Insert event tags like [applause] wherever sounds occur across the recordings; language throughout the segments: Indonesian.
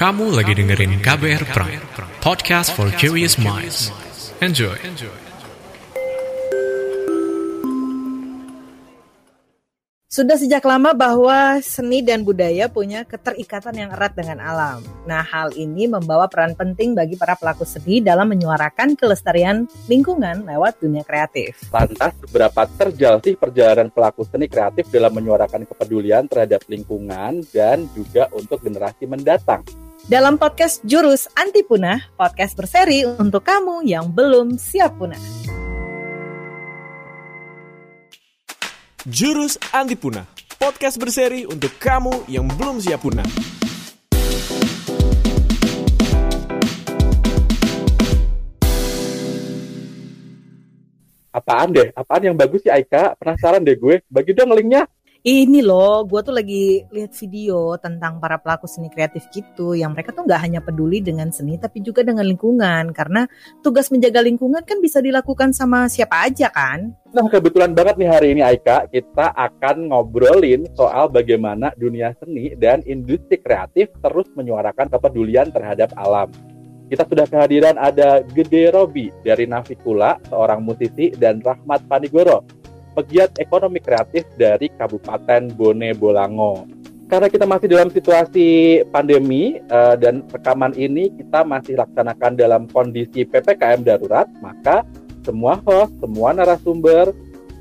Kamu lagi dengerin KBR Prime, podcast for curious minds. Enjoy. Sudah sejak lama bahwa seni dan budaya punya keterikatan yang erat dengan alam. Nah, hal ini membawa peran penting bagi para pelaku seni dalam menyuarakan kelestarian lingkungan lewat dunia kreatif. Lantas, seberapa terjal sih perjalanan pelaku seni kreatif dalam menyuarakan kepedulian terhadap lingkungan dan juga untuk generasi mendatang? Dalam podcast Jurus Anti Punah, podcast berseri untuk kamu yang belum siap punah. Jurus Anti Punah, podcast berseri untuk kamu yang belum siap punah. Apaan deh? Apaan yang bagus sih Aika? Penasaran deh gue. Bagi dong linknya. Ini loh, gue tuh lagi lihat video tentang para pelaku seni kreatif gitu, yang mereka tuh nggak hanya peduli dengan seni, tapi juga dengan lingkungan, karena tugas menjaga lingkungan kan bisa dilakukan sama siapa aja kan. Nah kebetulan banget nih hari ini Aika, kita akan ngobrolin soal bagaimana dunia seni dan industri kreatif terus menyuarakan kepedulian terhadap alam. Kita sudah kehadiran ada Gede Robi dari Navikula, seorang musisi, dan Rahmat Panigoro, pegiat ekonomi kreatif dari Kabupaten Bone Bolango. Karena kita masih dalam situasi pandemi uh, dan rekaman ini kita masih laksanakan dalam kondisi PPKM darurat, maka semua host, semua narasumber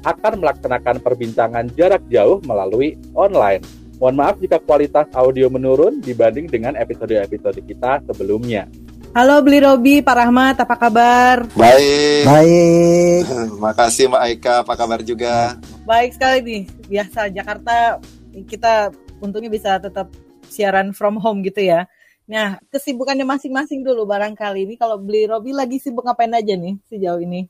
akan melaksanakan perbincangan jarak jauh melalui online. Mohon maaf jika kualitas audio menurun dibanding dengan episode-episode kita sebelumnya. Halo Beli Robi, Pak Rahmat, apa kabar? Baik. Baik. [laughs] Makasih Mbak Aika, apa kabar juga? Baik sekali nih. Biasa Jakarta kita untungnya bisa tetap siaran from home gitu ya. Nah, kesibukannya masing-masing dulu barangkali ini kalau Beli Robi lagi sibuk ngapain aja nih sejauh ini?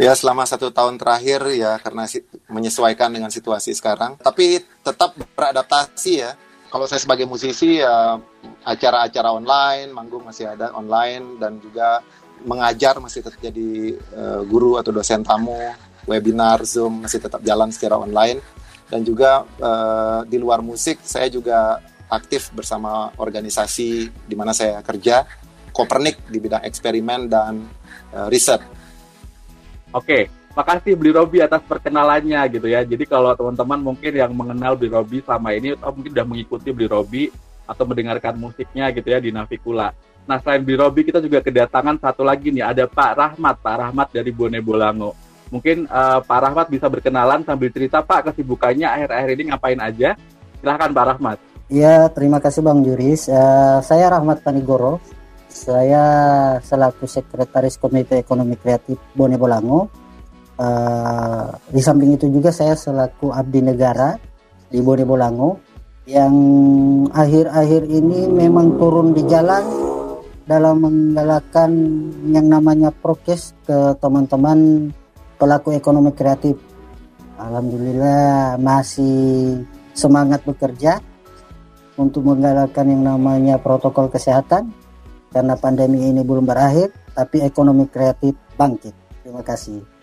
Ya selama satu tahun terakhir ya karena menyesuaikan dengan situasi sekarang. Tapi tetap beradaptasi ya. Kalau saya sebagai musisi ya acara-acara online, manggung masih ada online dan juga mengajar masih tetap jadi uh, guru atau dosen tamu, webinar, Zoom masih tetap jalan secara online. Dan juga uh, di luar musik saya juga aktif bersama organisasi di mana saya kerja, Kopernik di bidang eksperimen dan uh, riset. Oke, makasih Beli Robi atas perkenalannya gitu ya. Jadi kalau teman-teman mungkin yang mengenal Beli Robi selama ini atau mungkin sudah mengikuti Beli Robi atau mendengarkan musiknya gitu ya di Navikula. Nah selain Bli Robi kita juga kedatangan satu lagi nih ada Pak Rahmat, Pak Rahmat dari Bone Bolango. Mungkin uh, Pak Rahmat bisa berkenalan sambil cerita Pak kesibukannya akhir-akhir ini ngapain aja. Silahkan Pak Rahmat. Ya terima kasih Bang Juris. Uh, saya Rahmat Panigoro. Saya selaku Sekretaris Komite Ekonomi Kreatif Bone Bolango. Uh, di samping itu juga saya selaku abdi negara di Bone Bolango yang akhir-akhir ini memang turun di jalan dalam menggalakkan yang namanya prokes ke teman-teman pelaku ekonomi kreatif. Alhamdulillah masih semangat bekerja untuk menggalakkan yang namanya protokol kesehatan karena pandemi ini belum berakhir tapi ekonomi kreatif bangkit. Terima kasih.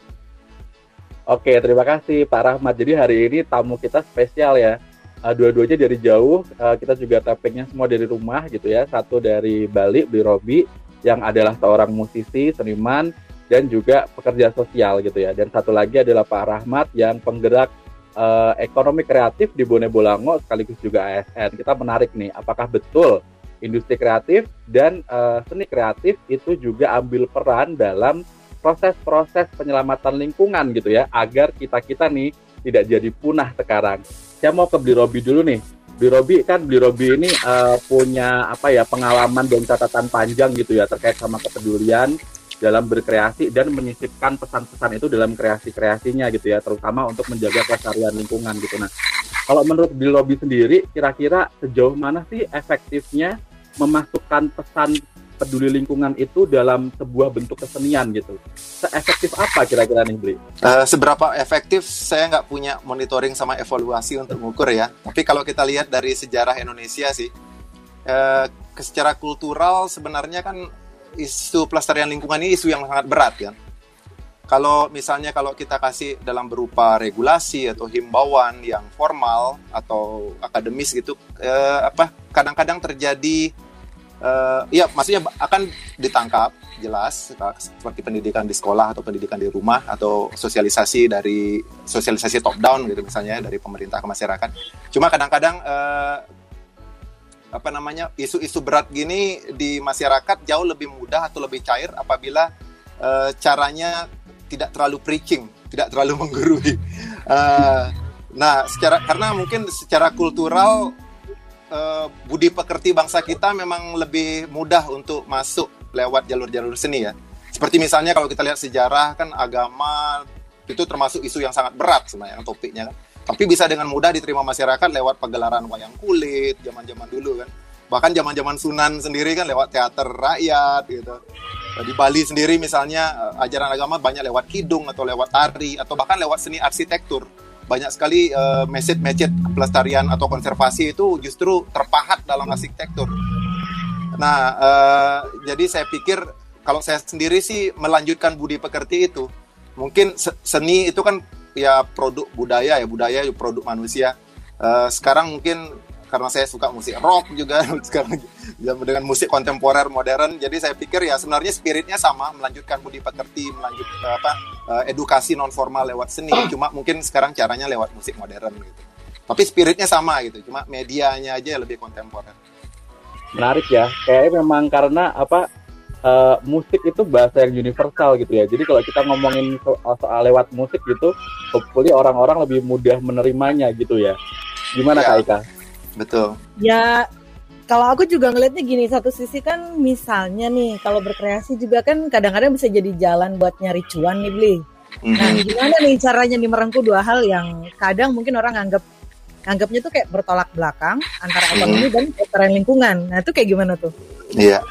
Oke, terima kasih Pak Rahmat. Jadi hari ini tamu kita spesial ya. Uh, dua-duanya dari jauh uh, kita juga tappingnya semua dari rumah gitu ya. Satu dari Bali Bli Robi yang adalah seorang musisi seniman dan juga pekerja sosial gitu ya. Dan satu lagi adalah Pak Rahmat yang penggerak uh, ekonomi kreatif di Bone Bolango sekaligus juga ASN kita menarik nih apakah betul industri kreatif dan uh, seni kreatif itu juga ambil peran dalam proses-proses penyelamatan lingkungan gitu ya agar kita kita nih tidak jadi punah sekarang. Saya mau ke Bli Robi dulu nih. Bli Robi kan Bli Robi ini uh, punya apa ya pengalaman dan catatan panjang gitu ya terkait sama kepedulian dalam berkreasi dan menyisipkan pesan-pesan itu dalam kreasi-kreasinya gitu ya, terutama untuk menjaga kelestarian lingkungan gitu. Nah, kalau menurut Bli Robi sendiri, kira-kira sejauh mana sih efektifnya memasukkan pesan peduli lingkungan itu dalam sebuah bentuk kesenian gitu. Seefektif apa kira-kira nih Bli? Uh, seberapa efektif saya nggak punya monitoring sama evaluasi untuk mengukur ya. Tapi kalau kita lihat dari sejarah Indonesia sih, uh, secara kultural sebenarnya kan isu pelestarian lingkungan ini isu yang sangat berat kan. Kalau misalnya kalau kita kasih dalam berupa regulasi atau himbauan yang formal atau akademis gitu, eh, apa kadang-kadang terjadi uh, ya maksudnya akan ditangkap jelas seperti pendidikan di sekolah atau pendidikan di rumah atau sosialisasi dari sosialisasi top down gitu misalnya dari pemerintah ke masyarakat. Cuma kadang-kadang uh, apa namanya isu-isu berat gini di masyarakat jauh lebih mudah atau lebih cair apabila uh, caranya tidak terlalu preaching, tidak terlalu [laughs] menggurui. Uh, nah, secara karena mungkin secara kultural uh, budi pekerti bangsa kita memang lebih mudah untuk masuk lewat jalur-jalur seni ya. Seperti misalnya kalau kita lihat sejarah kan agama itu termasuk isu yang sangat berat sebenarnya topiknya kan. Tapi bisa dengan mudah diterima masyarakat lewat pagelaran wayang kulit zaman-zaman dulu kan. Bahkan zaman-zaman Sunan sendiri kan lewat teater rakyat gitu. Di Bali sendiri misalnya eh, ajaran agama banyak lewat kidung atau lewat tari atau bahkan lewat seni arsitektur. Banyak sekali uh, message-message pelestarian atau konservasi itu justru terpahat dalam arsitektur Nah, uh, jadi saya pikir kalau saya sendiri sih melanjutkan budi pekerti itu, mungkin seni itu kan ya produk budaya ya budaya ya produk manusia. Uh, sekarang mungkin karena saya suka musik rock juga. [laughs] Sekarang dengan musik kontemporer modern, jadi saya pikir ya sebenarnya spiritnya sama, melanjutkan budi pekerti, melanjutkan apa uh, edukasi non formal lewat seni, cuma mungkin sekarang caranya lewat musik modern gitu. Tapi spiritnya sama gitu, cuma medianya aja lebih kontemporer. Menarik ya. Kayak memang karena apa uh, musik itu bahasa yang universal gitu ya. Jadi kalau kita ngomongin soal, soal lewat musik gitu hopefully orang-orang lebih mudah menerimanya gitu ya. Gimana ya, Kak Ika? Betul. Ya kalau aku juga ngelihatnya gini satu sisi kan misalnya nih kalau berkreasi juga kan kadang-kadang bisa jadi jalan buat nyari cuan nih beli. Mm-hmm. Nah gimana nih caranya nih merengkuh dua hal yang kadang mungkin orang anggap anggapnya tuh kayak bertolak belakang antara ekonomi hmm. dan kesejahteraan lingkungan. Nah itu kayak gimana tuh? Iya.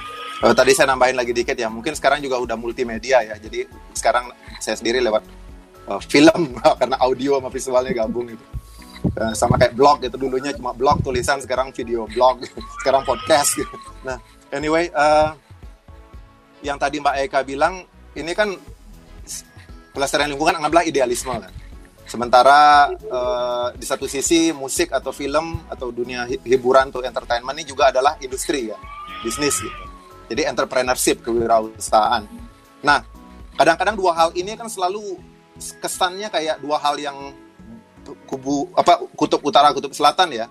Oh, tadi saya nambahin lagi dikit ya. Mungkin sekarang juga udah multimedia ya. Jadi sekarang saya sendiri lewat uh, film [laughs] karena audio sama visualnya gabung itu. Uh, sama kayak blog itu dulunya cuma blog tulisan sekarang video blog [laughs] sekarang podcast gitu. Nah anyway uh, yang tadi Mbak Eka bilang ini kan pelestarian lingkungan anggaplah idealisme kan Sementara uh, di satu sisi musik atau film atau dunia hiburan atau entertainment ini juga adalah industri ya, bisnis gitu. Jadi entrepreneurship, kewirausahaan. Nah, kadang-kadang dua hal ini kan selalu kesannya kayak dua hal yang kubu apa kutub utara kutub selatan ya.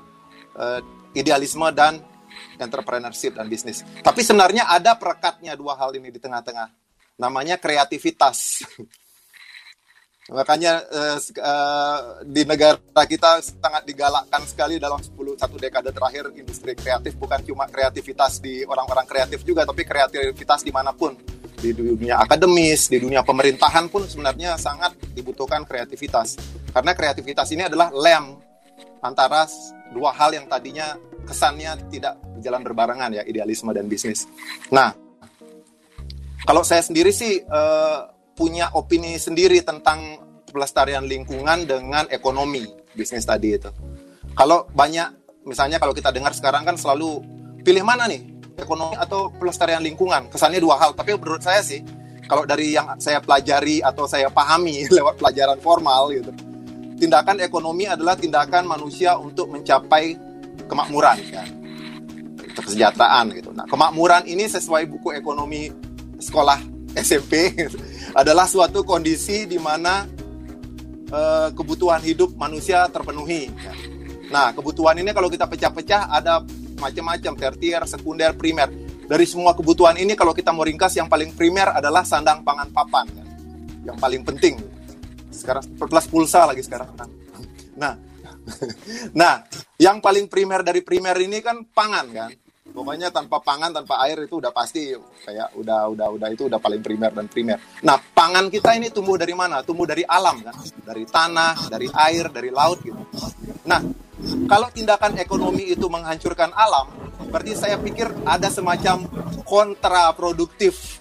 Uh, idealisme dan entrepreneurship dan bisnis. Tapi sebenarnya ada perekatnya dua hal ini di tengah-tengah. Namanya kreativitas. [laughs] Makanya uh, uh, di negara kita sangat digalakkan sekali dalam 10 satu dekade terakhir industri kreatif bukan cuma kreativitas di orang-orang kreatif juga tapi kreativitas di mana pun di dunia akademis, di dunia pemerintahan pun sebenarnya sangat dibutuhkan kreativitas. Karena kreativitas ini adalah lem antara dua hal yang tadinya kesannya tidak berjalan berbarengan ya, idealisme dan bisnis. Nah, kalau saya sendiri sih uh, punya opini sendiri tentang pelestarian lingkungan dengan ekonomi bisnis tadi itu. Kalau banyak, misalnya kalau kita dengar sekarang kan selalu pilih mana nih, ekonomi atau pelestarian lingkungan. Kesannya dua hal, tapi menurut saya sih, kalau dari yang saya pelajari atau saya pahami [laughs] lewat pelajaran formal gitu, tindakan ekonomi adalah tindakan manusia untuk mencapai kemakmuran kan kesejahteraan gitu. Nah, kemakmuran ini sesuai buku ekonomi sekolah [laughs] SMP adalah suatu kondisi di mana uh, kebutuhan hidup manusia terpenuhi. Ya. Nah, kebutuhan ini kalau kita pecah-pecah ada macam-macam, tertier, sekunder, primer. Dari semua kebutuhan ini kalau kita mau ringkas yang paling primer adalah sandang pangan papan kan. Yang paling penting. Sekarang plus pulsa lagi sekarang. Nah, [laughs] nah, yang paling primer dari primer ini kan pangan kan. Pokoknya tanpa pangan, tanpa air itu udah pasti kayak udah udah udah itu udah paling primer dan primer. Nah, pangan kita ini tumbuh dari mana? Tumbuh dari alam kan, dari tanah, dari air, dari laut gitu. Nah, kalau tindakan ekonomi itu menghancurkan alam, berarti saya pikir ada semacam kontraproduktif.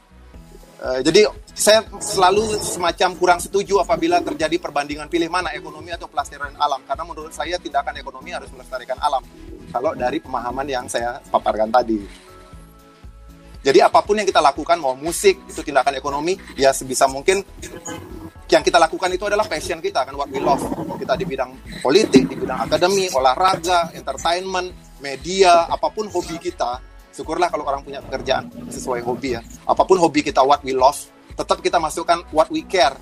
Uh, jadi saya selalu semacam kurang setuju apabila terjadi perbandingan pilih mana ekonomi atau pelestarian alam karena menurut saya tindakan ekonomi harus melestarikan alam kalau dari pemahaman yang saya paparkan tadi. Jadi apa pun yang kita lakukan, mau musik, itu tindakan ekonomi, ya sebisa mungkin yang kita lakukan itu adalah passion kita, kan what we love. Kita di bidang politik, di bidang akademi, olahraga, entertainment, media, apa pun hobi kita, syukurlah kalau orang punya pekerjaan sesuai hobi ya. Apa pun hobi kita what we love, tetap kita masukkan what we care.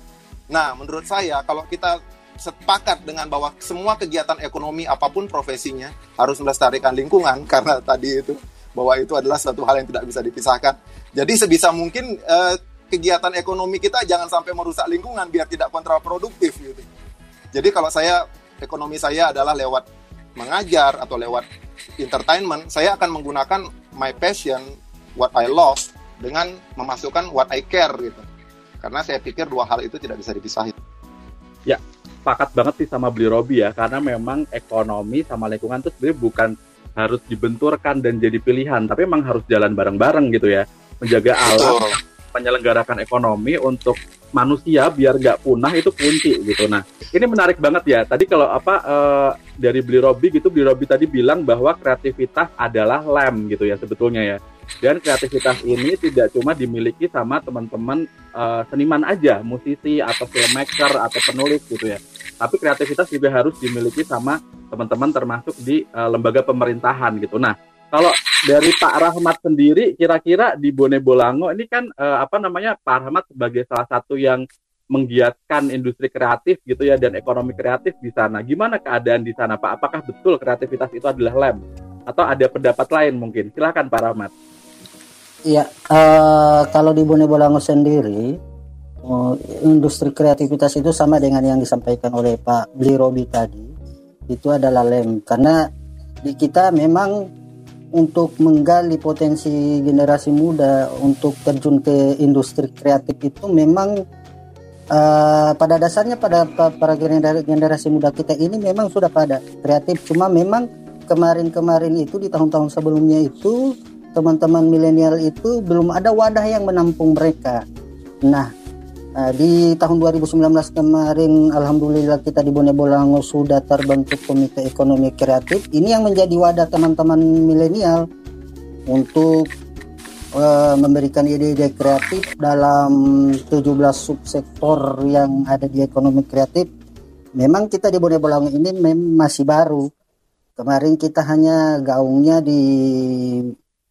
Nah, menurut saya kalau kita sepakat dengan bahwa semua kegiatan ekonomi apa pun profesinya harus melestarikan lingkungan [laughs] karena tadi itu bahwa itu adalah satu hal yang tidak bisa dipisahkan. Jadi sebisa mungkin eh, kegiatan ekonomi kita jangan sampai merusak lingkungan biar tidak kontraproduktif gitu. Jadi kalau saya ekonomi saya adalah lewat mengajar atau lewat entertainment, saya akan menggunakan my passion, what I love dengan memasukkan what I care gitu. Karena saya pikir dua hal itu tidak bisa dipisahin. Ya, sepakat banget sih sama beli Robi ya, karena memang ekonomi sama lingkungan itu sebenarnya bukan harus dibenturkan dan jadi pilihan, tapi memang harus jalan bareng-bareng gitu ya, menjaga alam, menyelenggarakan ekonomi untuk manusia biar nggak punah itu kunci gitu. Nah, ini menarik banget ya. Tadi kalau apa eh, dari beli Robi gitu, beli Robi tadi bilang bahwa kreativitas adalah lem gitu ya sebetulnya ya. Dan kreativitas ini tidak cuma dimiliki sama teman-teman eh, seniman aja, musisi atau filmmaker atau penulis gitu ya. Tapi kreativitas juga harus dimiliki sama teman-teman termasuk di eh, lembaga pemerintahan gitu. Nah, kalau dari Pak Rahmat sendiri, kira-kira di Bone Bolango ini kan eh, apa namanya Pak Rahmat sebagai salah satu yang menggiatkan industri kreatif gitu ya dan ekonomi kreatif di sana. Gimana keadaan di sana Pak? Apakah betul kreativitas itu adalah lem? Atau ada pendapat lain mungkin? Silahkan Pak Rahmat. Iya, eh, kalau di Bone Bolango sendiri, eh, industri kreativitas itu sama dengan yang disampaikan oleh Pak Bli Robi tadi. Itu adalah lem, karena di kita memang untuk menggali potensi generasi muda untuk terjun ke industri kreatif itu memang eh, pada dasarnya pada pa- para gener- generasi muda kita ini memang sudah pada kreatif, cuma memang kemarin-kemarin itu di tahun-tahun sebelumnya itu teman-teman milenial itu belum ada wadah yang menampung mereka. Nah, eh, di tahun 2019 kemarin alhamdulillah kita di Bone Bolango sudah terbentuk komite ekonomi kreatif. Ini yang menjadi wadah teman-teman milenial untuk eh, memberikan ide-ide kreatif dalam 17 subsektor yang ada di ekonomi kreatif. Memang kita di Bone Bolango ini masih baru. Kemarin kita hanya gaungnya di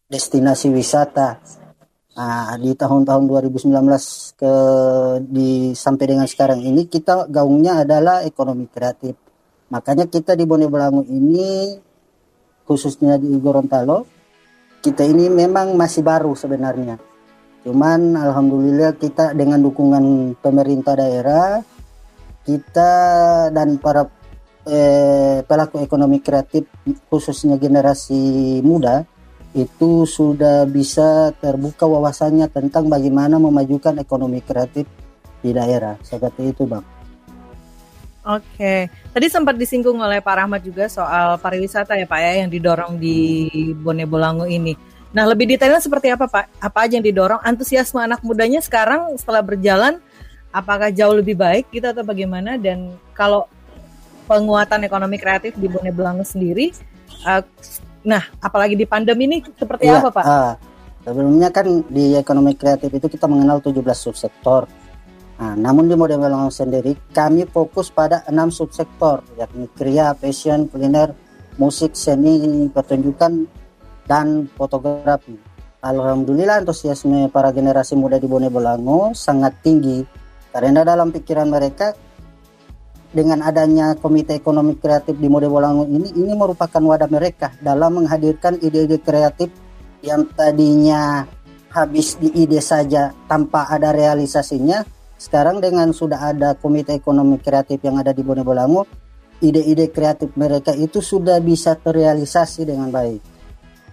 destinasi wisata. Nah, di tahun-tahun 2019 ke di sampai dengan sekarang ini kita gaungnya adalah ekonomi kreatif. Makanya kita di Bone Bolango ini khususnya di Gorontalo kita ini memang masih baru sebenarnya. Cuman alhamdulillah kita dengan dukungan pemerintah daerah kita dan para eh, pelaku ekonomi kreatif khususnya generasi muda itu sudah bisa terbuka wawasannya tentang bagaimana memajukan ekonomi kreatif di daerah seperti itu bang. Oke, tadi sempat disinggung oleh Pak Rahmat juga soal pariwisata ya Pak ya yang didorong di Bone Bolango ini. Nah lebih detailnya seperti apa Pak? Apa aja yang didorong? Antusiasme anak mudanya sekarang setelah berjalan, apakah jauh lebih baik gitu atau bagaimana? Dan kalau penguatan ekonomi kreatif di Bone Bolango sendiri, eh, nah apalagi di pandemi ini seperti Iya, apa Pak? ah, sebelumnya kan di ekonomi kreatif itu kita mengenal 17 subsektor. Nah, namun di model Bolango sendiri kami fokus pada enam subsektor yakni kriya, fashion, kuliner, musik, seni, pertunjukan dan fotografi. Alhamdulillah antusiasme para generasi muda di Bone Bolango sangat tinggi karena dalam pikiran mereka dengan adanya komite ekonomi kreatif di Mode Bolango ini ini merupakan wadah mereka dalam menghadirkan ide-ide kreatif yang tadinya habis di ide saja tanpa ada realisasinya sekarang dengan sudah ada komite ekonomi kreatif yang ada di Bone Bolango ide-ide kreatif mereka itu sudah bisa terrealisasi dengan baik.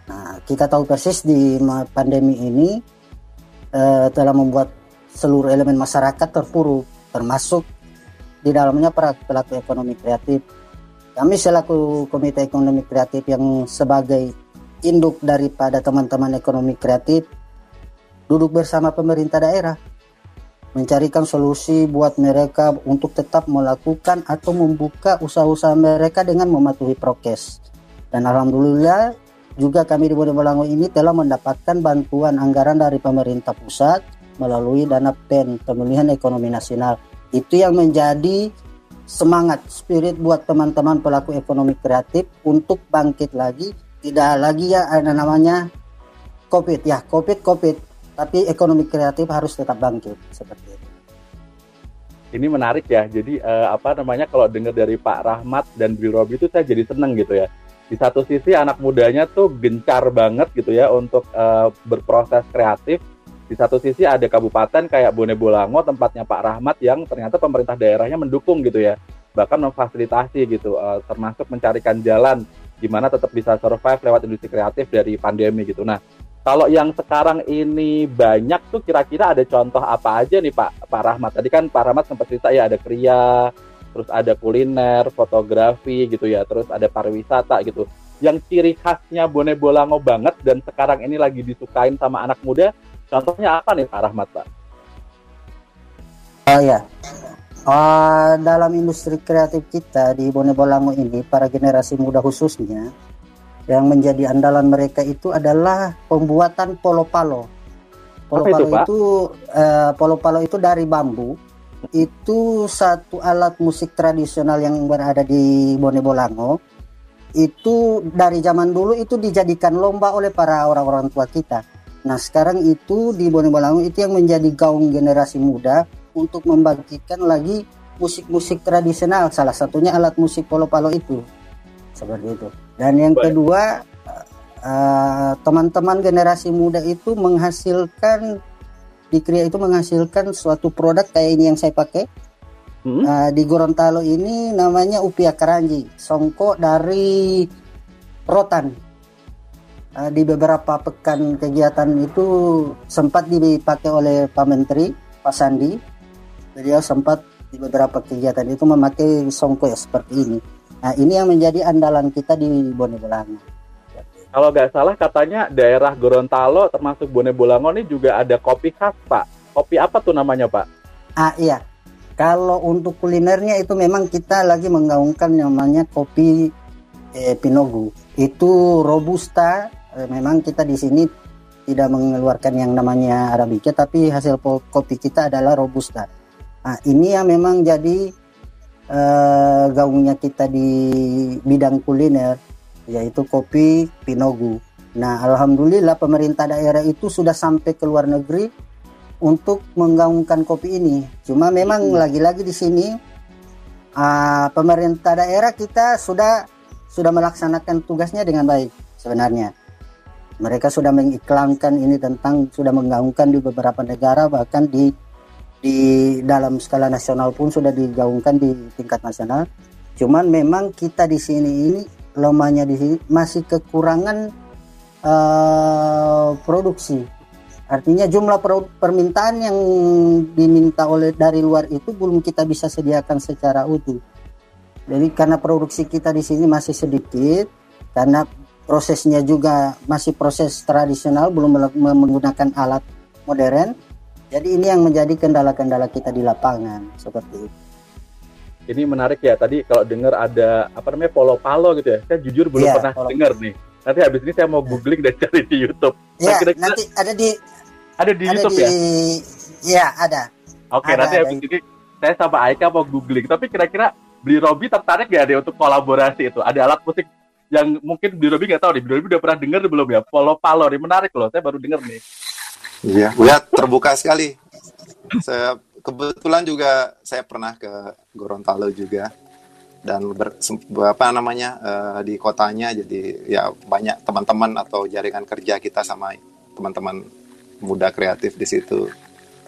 Nah kita tahu persis di pandemi ini eh, telah membuat seluruh elemen masyarakat terpuruk termasuk di dalamnya para pelaku ekonomi kreatif. Kami selaku Komite Ekonomi Kreatif yang sebagai induk daripada teman-teman ekonomi kreatif duduk bersama pemerintah daerah mencarikan solusi buat mereka untuk tetap melakukan atau membuka usaha-usaha mereka dengan mematuhi prokes. Dan alhamdulillah juga kami di Bone Bolango ini telah mendapatkan bantuan anggaran dari pemerintah pusat melalui dana PEN Pemilihan Ekonomi Nasional. Itu yang menjadi semangat spirit buat teman-teman pelaku ekonomi kreatif untuk bangkit lagi tidak lagi ya ada namanya covid ya covid covid tapi ekonomi kreatif harus tetap bangkit seperti itu ini menarik ya. Jadi uh, apa namanya kalau dengar dari Pak Rahmat dan Bri Robi itu saya jadi seneng gitu ya. Di satu sisi anak mudanya tuh gencar banget gitu ya untuk uh, berproses kreatif. Di satu sisi ada kabupaten kayak Bone Bolango tempatnya Pak Rahmat yang ternyata pemerintah daerahnya mendukung gitu ya. Bahkan memfasilitasi gitu uh, termasuk mencarikan jalan gimana tetap bisa survive lewat industri kreatif dari pandemi gitu. Nah, kalau yang sekarang ini banyak tuh kira-kira ada contoh apa aja nih Pak Pak Rahmat? Tadi kan Pak Rahmat sempat cerita ya ada kria, terus ada kuliner, fotografi gitu ya, terus ada pariwisata gitu. Yang ciri khasnya Bone Bolango banget dan sekarang ini lagi disukain sama anak muda, contohnya apa nih Pak Rahmat Pak? Oh ya, uh, dalam industri kreatif kita di Bone Bolango ini, para generasi muda khususnya, yang menjadi andalan mereka itu adalah pembuatan polo-palo. Polo-palo itu, itu uh, polo-palo itu dari bambu. Itu satu alat musik tradisional yang berada di Bone Bolango. Itu dari zaman dulu itu dijadikan lomba oleh para orang-orang tua kita. Nah, sekarang itu di Bone Bolango itu yang menjadi gaung generasi muda untuk membangkitkan lagi musik-musik tradisional. Salah satunya alat musik polo-palo itu. Seperti itu. Dan yang Baik. kedua, eh, teman-teman uh, generasi muda itu menghasilkan di Kria itu menghasilkan suatu produk kayak ini yang saya pakai. Hmm? Uh, di Gorontalo ini namanya Upia Karanji, songkok dari rotan. Uh, di beberapa pekan kegiatan itu sempat dipakai oleh Pak Menteri, Pak Sandi. Beliau sempat di beberapa kegiatan itu memakai songkok ya seperti ini. Nah, ini yang menjadi andalan kita di Bone Bolango. Kalau nggak salah katanya daerah Gorontalo termasuk Bone Bolango ini juga ada kopi khas, Pak. Kopi apa tuh namanya, Pak? Ah, iya. Kalau untuk kulinernya itu memang kita lagi menggaungkan namanya kopi eh, Pinogu. Itu robusta. Eh, memang kita di sini tidak mengeluarkan yang namanya arabica, tapi hasil kopi kita adalah robusta. Nah, ini yang memang jadi uh, gaungnya kita di bidang kuliner yaitu kopi Pinogu. Nah, alhamdulillah pemerintah daerah itu sudah sampai ke luar negeri untuk menggaungkan kopi ini. Cuma memang hmm. lagi-lagi di sini uh, pemerintah daerah kita sudah sudah melaksanakan tugasnya dengan baik sebenarnya. Mereka sudah mengiklankan ini tentang sudah menggaungkan di beberapa negara bahkan di di dalam skala nasional pun sudah digaungkan di tingkat nasional. Cuman memang kita di sini ini lemahnya di sini masih kekurangan uh, produksi. Artinya jumlah permintaan yang diminta oleh dari luar itu belum kita bisa sediakan secara utuh. Jadi karena produksi kita di sini masih sedikit, karena prosesnya juga masih proses tradisional, belum menggunakan alat modern, jadi ini yang menjadi kendala-kendala kita di lapangan seperti itu. Ini menarik ya tadi kalau dengar ada apa namanya polo palo gitu ya. Saya jujur belum ya, pernah dengar nih. Nanti habis ini saya mau googling dan cari di YouTube. Iya, nah, nanti ada di ada di ada YouTube di, ya? Iya, ada. Oke, ada, nanti ada. habis ini saya sama Aika mau googling. Tapi kira-kira beli Robi tertarik gak deh untuk kolaborasi itu? Ada alat musik yang mungkin beli Robi nggak tahu nih. Robi udah pernah dengar belum ya? Polo palo, ini menarik loh. Saya baru dengar nih. Iya, ya terbuka sekali. Saya kebetulan juga saya pernah ke Gorontalo juga dan ber, apa namanya uh, di kotanya jadi ya banyak teman-teman atau jaringan kerja kita sama teman-teman muda kreatif di situ.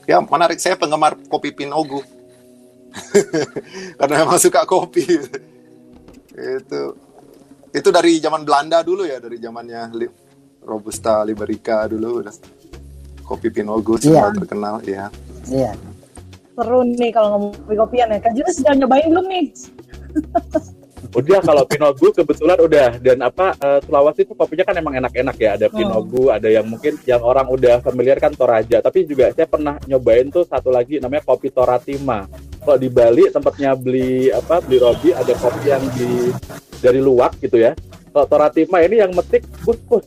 Ya menarik saya penggemar kopi Pinogu [laughs] karena memang suka kopi itu itu dari zaman Belanda dulu ya dari zamannya Robusta Liberica dulu udah kopi Pinogus yeah. terkenal ya. Iya. Seru nih kalau ngomong kopi-kopian ya. Kak Juna sudah nyobain belum nih? [laughs] udah kalau Pinogu kebetulan udah dan apa uh, Sulawesi itu kopinya kan emang enak-enak ya ada Pinogu oh. ada yang mungkin yang orang udah familiar kan Toraja tapi juga saya pernah nyobain tuh satu lagi namanya kopi Toratima kalau di Bali tempatnya beli apa beli Robi ada kopi yang di dari luak gitu ya kalau Toratima ini yang metik kus-kus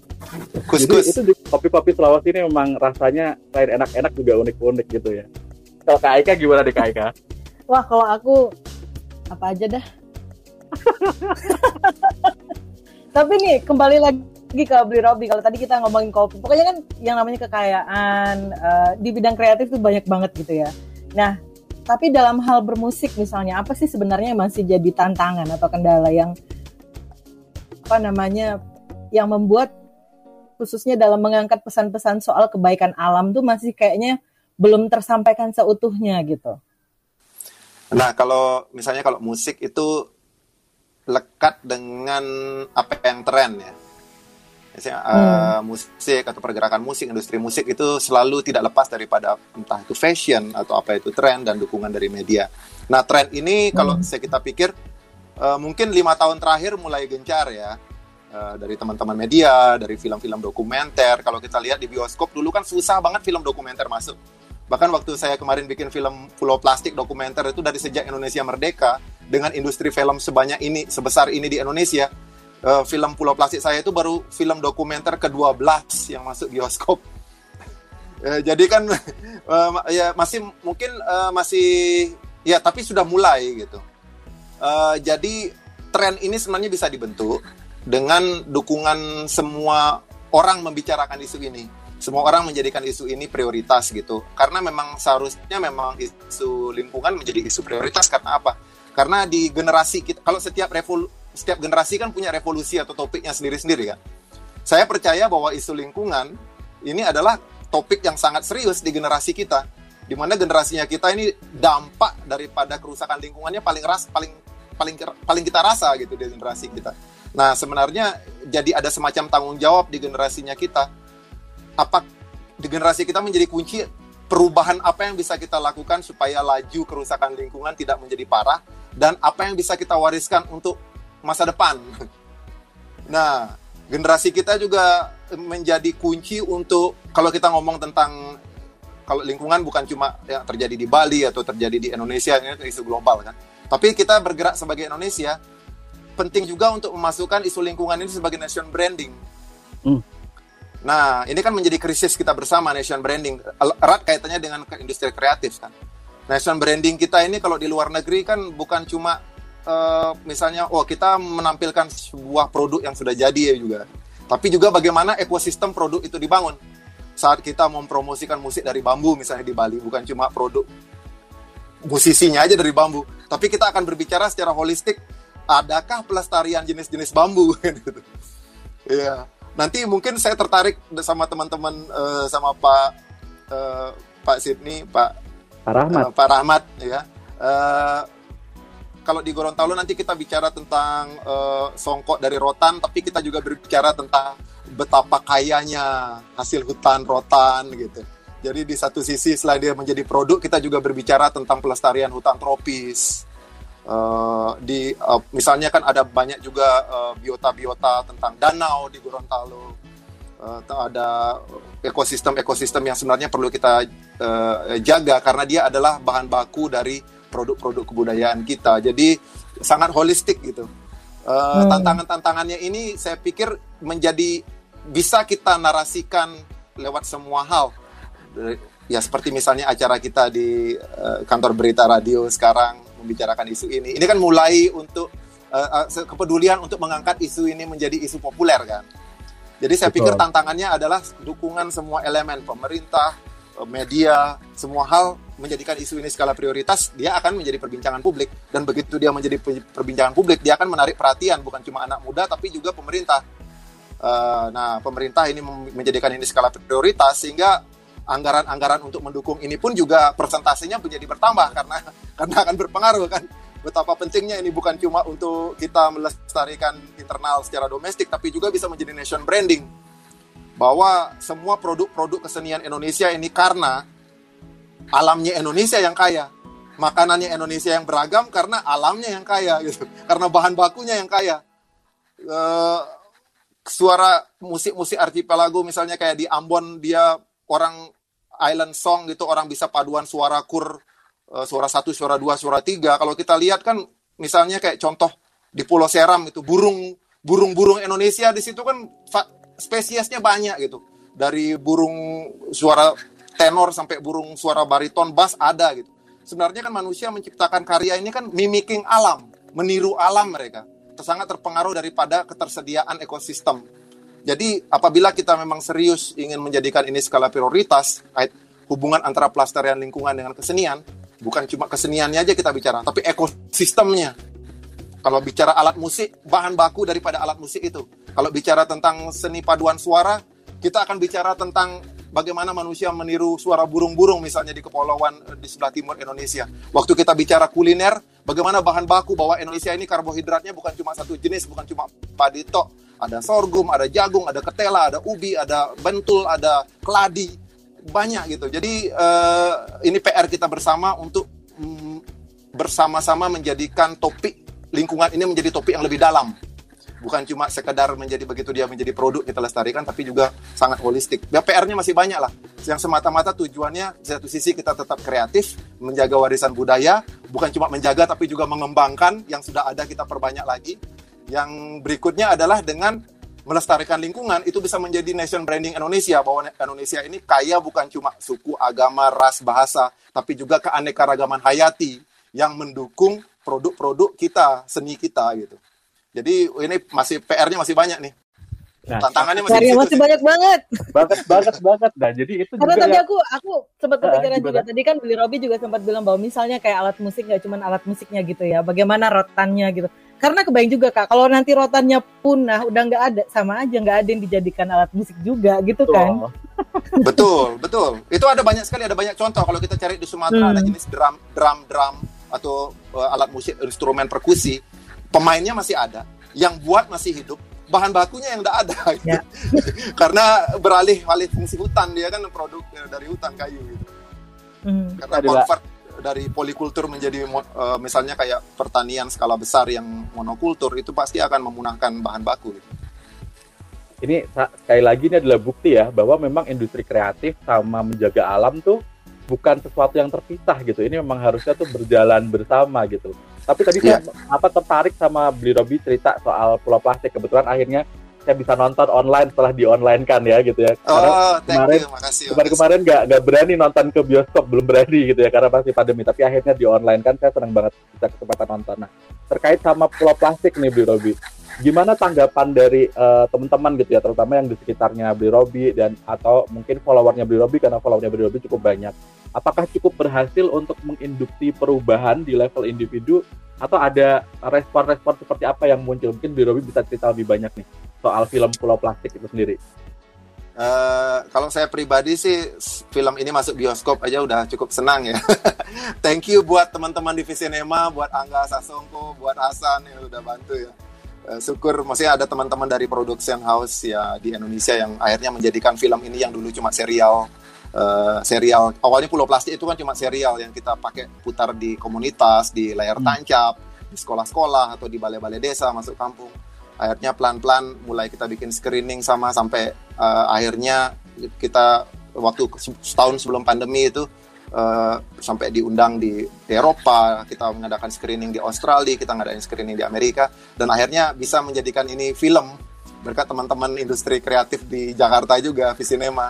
Kus, Jadi itu di kopi-kopi Sulawesi ini memang rasanya selain enak-enak juga unik-unik gitu ya. Kalau Kak Aika gimana di Kak Aika? [laughs] Wah kalau aku apa aja dah. [laughs] Tapi nih kembali lagi lagi ke beli Robi kalau tadi kita ngomongin kopi pokoknya kan yang namanya kekayaan uh, di bidang kreatif tuh banyak banget gitu ya nah tapi dalam hal bermusik misalnya apa sih sebenarnya yang masih jadi tantangan atau kendala yang apa namanya yang membuat khususnya dalam mengangkat pesan-pesan soal kebaikan alam tuh masih kayaknya belum tersampaikan seutuhnya gitu. Nah, kalau misalnya kalau musik itu lekat dengan apa yang tren ya. Misalnya hmm. uh, musik atau pergerakan musik, industri musik itu selalu tidak lepas daripada entah itu fashion atau apa itu tren dan dukungan dari media. Nah, tren ini hmm. kalau saya kita pikir uh, mungkin lima tahun terakhir mulai gencar ya Eh, dari teman-teman media, dari film-film dokumenter. Kalau kita lihat di bioskop dulu kan susah banget film dokumenter masuk. Bahkan waktu saya kemarin bikin film Pulau Plastik dokumenter itu dari sejak Indonesia merdeka dengan industri film sebanyak ini, sebesar ini di Indonesia, uh, film Pulau Plastik saya itu baru film dokumenter ke-12 yang masuk bioskop. uh, [laughs] jadi kan uh, [laughs] ya masih mungkin uh, masih ya tapi sudah mulai gitu. Uh, jadi tren ini sebenarnya bisa dibentuk dengan dukungan semua orang membicarakan isu ini. Semua orang menjadikan isu ini prioritas gitu. Karena memang seharusnya memang isu lingkungan menjadi isu prioritas karena apa? Karena di generasi kita kalau setiap revol setiap generasi kan punya revolusi atau topiknya sendiri-sendiri kan. Saya percaya bahwa isu lingkungan ini adalah topik yang sangat serius di generasi kita. Di mana generasinya kita ini dampak daripada kerusakan lingkungannya paling ras paling paling paling kita rasa gitu di generasi kita. Nah, sebenarnya jadi ada semacam tanggung jawab di generasinya kita. Apa di generasi kita menjadi kunci perubahan apa yang bisa kita lakukan supaya laju kerusakan lingkungan tidak menjadi parah dan apa yang bisa kita wariskan untuk masa depan. [laughs] Nah, generasi kita juga menjadi kunci untuk kalau kita ngomong tentang kalau lingkungan bukan cuma yang terjadi di Bali atau terjadi di Indonesia ini isu global kan. Tapi kita bergerak sebagai Indonesia penting juga untuk memasukkan isu lingkungan ini sebagai nation branding. Hmm. Nah, ini kan menjadi krisis kita bersama nation branding. Erat kaitannya dengan industri kreatif kan. Nation branding kita ini kalau di luar negeri kan bukan cuma uh, misalnya oh kita menampilkan sebuah produk yang sudah jadi ya juga. Tapi juga bagaimana ekosistem produk itu dibangun. Saat kita mempromosikan musik dari bambu misalnya di Bali, bukan cuma produk musisinya aja dari bambu, tapi kita akan berbicara secara holistik adakah pelestarian jenis-jenis bambu [laughs] gitu. Iya. Nanti mungkin saya tertarik sama teman-teman uh, sama Pak uh, Pak Sidney, Pak Pak Rahmat. Uh, Pak Rahmat ya. Uh, kalau di Gorontalo nanti kita bicara tentang uh, songkok dari rotan, tapi kita juga berbicara tentang betapa kayanya hasil hutan rotan gitu. Jadi di satu sisi selain dia menjadi produk, kita juga berbicara tentang pelestarian hutan tropis. Uh, di uh, misalnya kan ada banyak juga uh, biota-biota tentang danau di Gorontalo. Uh, ada ekosistem-ekosistem yang sebenarnya perlu kita uh, jaga karena dia adalah bahan baku dari produk-produk kebudayaan kita. Jadi sangat holistik gitu. Uh, hmm. tantangan-tantangannya ini saya pikir menjadi bisa kita narasikan lewat semua hal ya seperti misalnya acara kita di uh, kantor berita radio sekarang membicarakan isu ini. Ini kan mulai untuk uh, uh, kepedulian untuk mengangkat isu ini menjadi isu populer kan. Jadi saya Betul. pikir tantangannya adalah dukungan semua elemen pemerintah, media, semua hal menjadikan isu ini skala prioritas, dia akan menjadi perbincangan publik dan begitu dia menjadi perbincangan publik, dia akan menarik perhatian bukan cuma anak muda tapi juga pemerintah. Uh, nah, pemerintah ini menjadikan ini skala prioritas sehingga anggaran-anggaran untuk mendukung ini pun juga persentasenya menjadi bertambah karena [laughs] karena akan berpengaruh kan. Betapa pentingnya ini bukan cuma untuk kita melestarikan internal secara domestik tapi juga bisa menjadi nation branding. Bahwa semua produk-produk kesenian Indonesia ini karena alamnya Indonesia yang kaya makanannya Indonesia yang beragam karena alamnya yang kaya gitu. Karena bahan bakunya yang kaya. Uh, suara musik-musik archipelago misalnya kayak di Ambon dia orang island song gitu orang bisa paduan suara kur uh, suara satu suara dua suara tiga. Kalau kita lihat kan misalnya kayak contoh di Pulau Seram itu burung burung-burung Indonesia di situ kan spesiesnya banyak gitu. Dari burung suara tenor sampai burung suara bariton bass ada gitu. Sebenarnya kan manusia menciptakan karya ini kan mimicking alam meniru alam mereka. Sangat terpengaruh daripada ketersediaan ekosistem Jadi apabila kita memang serius ingin menjadikan ini skala prioritas, kait hubungan antara pelestarian lingkungan dengan kesenian, bukan cuma keseniannya aja kita bicara, tapi ekosistemnya. Kalau bicara alat musik, bahan baku daripada alat musik itu. Kalau bicara tentang seni paduan suara, kita akan bicara tentang bagaimana manusia meniru suara burung-burung misalnya di kepulauan eh, di sebelah timur Indonesia. Waktu kita bicara kuliner, bagaimana bahan baku bahwa Indonesia ini karbohidratnya bukan cuma satu jenis, bukan cuma padi tok. Ada sorghum, ada jagung, ada ketela, ada ubi, ada bentul, ada keladi, banyak gitu. Jadi uh, ini PR kita bersama untuk mm, bersama-sama menjadikan topik lingkungan ini menjadi topik yang lebih dalam bukan cuma sekedar menjadi begitu dia menjadi produk kita lestarikan tapi juga sangat holistik. Ya PR-nya masih banyak lah. Yang semata-mata tujuannya di satu sisi kita tetap kreatif, menjaga warisan budaya, bukan cuma menjaga tapi juga mengembangkan yang sudah ada kita perbanyak lagi. Yang berikutnya adalah dengan melestarikan lingkungan itu bisa menjadi nation branding Indonesia bahwa Indonesia ini kaya bukan cuma suku, agama, ras, bahasa, tapi juga keanekaragaman hayati yang mendukung produk-produk kita, seni kita gitu. Jadi ini masih PR-nya masih banyak nih. Nah, Tantangannya masih, situ masih sih. banyak banget. banget banget banget nah jadi itu Karena juga tadi yang- aku aku sempat Ah, kepikiran gimana? juga tadi kan Billy Robby juga sempat bilang bahwa misalnya kayak alat musik nggak cuma alat musiknya gitu ya, bagaimana rotannya gitu. Karena kebayang juga kak, kalau nanti rotannya punah udah nggak ada, sama aja nggak ada yang dijadikan alat musik juga gitu Betul. kan. [laughs] Betul, betul. Itu ada banyak sekali, ada banyak contoh. Kalau kita cari di Sumatera Hmm. ada jenis drum, drum, drum atau uh, alat musik instrumen perkusi, pemainnya masih ada, yang buat masih hidup, bahan bakunya yang tidak ada. Ya. [laughs] Karena beralih alih fungsi hutan dia kan produk uh, dari hutan kayu gitu. Hmm. Karena Adalah- convert dari polikultur menjadi uh, misalnya kayak pertanian skala besar yang monokultur itu pasti akan memunahkan bahan baku. Gitu. ini sekali lagi ini adalah bukti ya bahwa memang industri kreatif sama menjaga alam tuh bukan sesuatu yang terpisah gitu. Ini memang harusnya tuh berjalan bersama gitu. Tapi tadi Iya. saya apa tertarik sama Beli Robi cerita soal Pulau Plastik. Kebetulan akhirnya saya bisa nonton online setelah di online kan ya gitu ya. Karena Oh, thank kemarin- you, makasih. kemarin-kemarin nggak nggak berani nonton ke bioskop belum berani gitu ya karena masih pandemi tapi akhirnya di online kan saya senang banget bisa kesempatan nonton nah terkait sama pulau plastik nih Bli Robi gimana tanggapan dari eh, teman-teman gitu ya terutama yang di sekitarnya Bli Robi dan atau mungkin followernya Bli Robi karena followernya Bli Robi cukup banyak apakah cukup berhasil untuk menginduksi perubahan di level individu atau ada respon-respon seperti apa yang muncul mungkin Bli Robi bisa cerita lebih banyak nih soal film Pulau Plastik itu sendiri Eh, kalau saya pribadi sih film ini masuk bioskop aja udah cukup senang ya. [laughs] Thank you buat teman-teman di Visinema, buat Angga Sasongko, buat Hasan yang udah bantu ya. Eh, syukur maksudnya ada teman-teman dari production house ya di Indonesia yang akhirnya menjadikan film ini yang dulu cuma serial eh, serial awalnya Pulau Plastik itu kan cuma serial yang kita pakai putar di komunitas, di layar Hmm. tancap, di sekolah-sekolah atau di balai-balai desa masuk kampung akhirnya pelan-pelan mulai kita bikin screening sama sampai eh, akhirnya kita waktu se- setahun sebelum pandemi itu eh, sampai diundang di, Eropa kita mengadakan screening di Australia kita ngadain screening di Amerika dan akhirnya bisa menjadikan ini film berkat teman-teman industri kreatif di Jakarta juga Visinema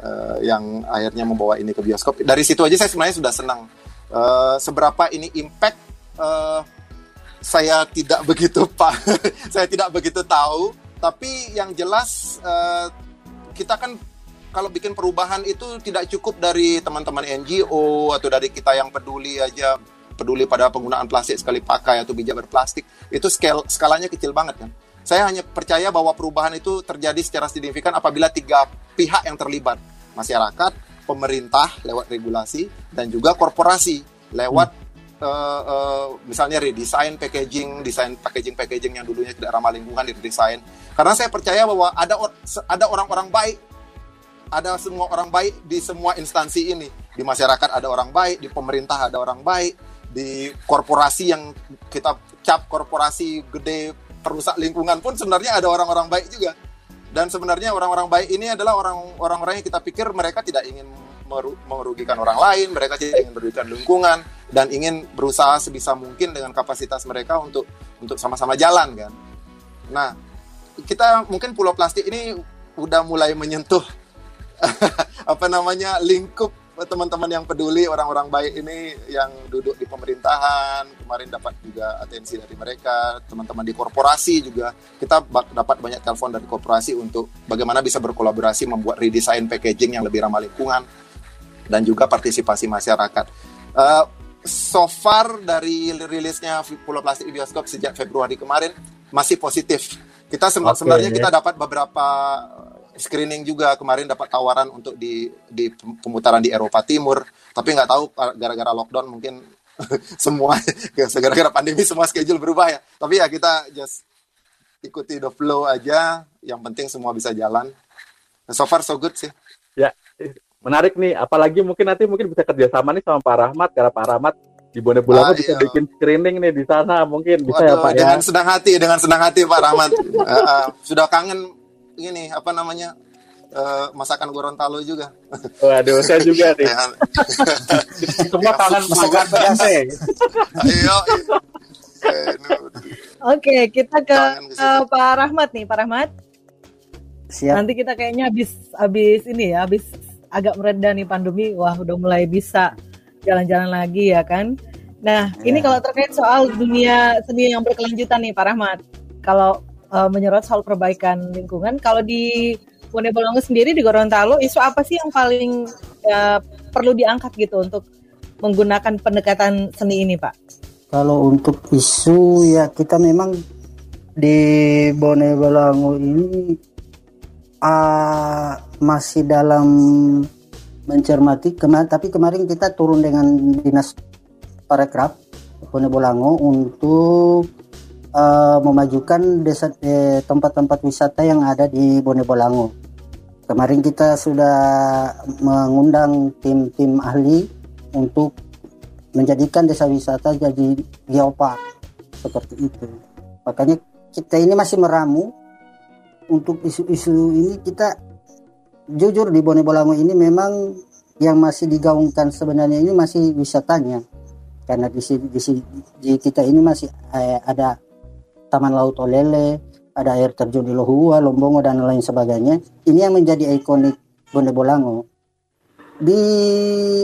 eh, yang akhirnya membawa ini ke bioskop. Dari situ aja saya sebenarnya sudah senang. Eh, seberapa ini impact eh, saya tidak begitu pak [laughs] saya tidak begitu tahu. Tapi yang jelas eh, kita kan kalau bikin perubahan itu tidak cukup dari teman-teman NGO atau dari kita yang peduli aja peduli pada penggunaan plastik sekali pakai atau bijak berplastik itu scale skalanya kecil banget kan. Saya hanya percaya bahwa perubahan itu terjadi secara signifikan apabila tiga pihak yang terlibat. Masyarakat pemerintah lewat regulasi dan juga korporasi lewat eh, eh, misalnya redesign packaging, desain packaging packaging yang dulunya tidak ramah lingkungan diredesain. Karena saya percaya bahwa ada or- ada orang-orang baik, ada semua orang baik di semua instansi ini. Di masyarakat ada orang baik, di pemerintah ada orang baik, di korporasi yang kita cap korporasi gede perusak lingkungan pun sebenarnya ada orang-orang baik juga. Dan sebenarnya orang-orang baik ini adalah orang- orang-orang yang kita pikir mereka tidak ingin meru- merugikan orang lain, mereka tidak ingin merugikan lingkungan dan ingin berusaha sebisa mungkin dengan kapasitas mereka untuk untuk sama-sama jalan kan. Nah, kita mungkin Pulau Plastik ini udah mulai menyentuh apa namanya lingkup teman-teman yang peduli orang-orang baik ini yang duduk di pemerintahan kemarin dapat juga atensi dari mereka teman-teman di korporasi juga. Kita dapat banyak telepon dari korporasi untuk bagaimana bisa berkolaborasi membuat redesign packaging yang lebih ramah lingkungan dan juga partisipasi masyarakat. Uh, so far dari rilisnya Pulau Plastik bioskop sejak Februari kemarin masih positif. Kita okay, sebenarnya kita dapat beberapa screening juga. Kemarin dapat tawaran untuk di di pemutaran di Eropa Timur. Tapi nggak tahu gara-gara lockdown mungkin [laughs] semua gara-gara pandemi semua schedule berubah ya. Tapi ya kita just ikuti the flow aja. Yang penting semua bisa jalan. So far so good sih. Ya menarik nih. Apalagi mungkin nanti mungkin bisa kerjasama nih sama Pak Rahmat. Karena Pak Rahmat di Bone Bulango ah, bisa iya. bikin screening nih di sana. Mungkin bisa ya Pak ya? dengan ya. senang hati dengan senang hati Pak Rahmat. Uh, [laughs] uh, sudah kangen ini apa namanya uh, masakan Gorontalo juga. Waduh, saya juga [laughs] nih. Semua tangan masakan pedas Ayo. Oke, kita ke uh, Pak Rahmat nih, Pak Rahmat. Siap. Nanti kita kayaknya habis habis ini ya, habis agak mereda nih pandemi, wah udah mulai bisa jalan-jalan lagi ya kan. Nah, ya. ini kalau terkait soal dunia seni yang berkelanjutan nih, Pak Rahmat. Kalau uh, menyorot soal perbaikan lingkungan. Kalau di Bone Bolongo sendiri di Gorontalo, isu apa sih yang paling uh, perlu diangkat gitu untuk menggunakan pendekatan seni ini, Pak? Kalau untuk isu ya kita memang di Bone Bolongo ini uh, masih dalam mencermati kemarin tapi kemarin kita turun dengan dinas parekraf Bone Bolango untuk uh, memajukan desa eh, tempat-tempat wisata yang ada di Bone Bolango. Kemarin kita sudah mengundang tim-tim ahli untuk menjadikan desa wisata jadi geopark seperti itu. Makanya kita ini masih meramu untuk isu-isu ini kita jujur di Bone Bolango ini memang yang masih digaungkan sebenarnya ini masih wisatanya karena di, di, di kita ini masih eh, ada Taman Laut Olele, ada air terjun di Lohua, Lombongo dan lain sebagainya. Ini yang menjadi ikonik Bonde Bolango. Di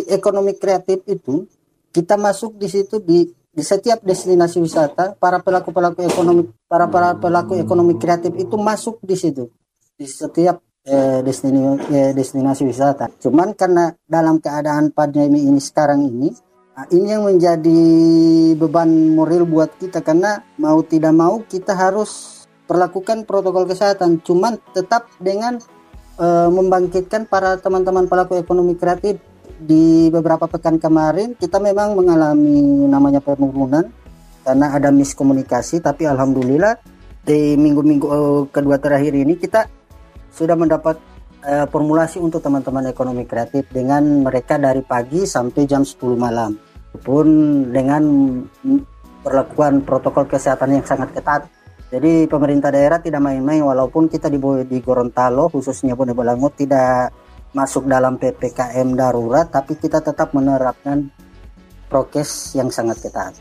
ekonomi kreatif itu kita masuk di situ di di setiap destinasi wisata para pelaku pelaku ekonomi para para pelaku ekonomi kreatif itu masuk di situ di setiap eh, destinasi eh, destinasi wisata. Cuman karena dalam keadaan pandemi ini sekarang ini Nah, ini yang menjadi beban moral buat kita karena mau tidak mau kita harus perlakukan protokol kesehatan. Cuman tetap dengan uh, membangkitkan para teman-teman pelaku ekonomi kreatif di beberapa pekan kemarin kita memang mengalami namanya penurunan karena ada miskomunikasi. Tapi alhamdulillah di minggu-minggu uh, kedua terakhir ini kita sudah mendapat uh, formulasi untuk teman-teman ekonomi kreatif dengan mereka dari pagi sampai jam 10 malam pun dengan perlakuan protokol kesehatan yang sangat ketat jadi pemerintah daerah tidak main-main walaupun kita di, di Gorontalo khususnya Bone Bolango tidak masuk dalam PPKM darurat tapi kita tetap menerapkan prokes yang sangat ketat.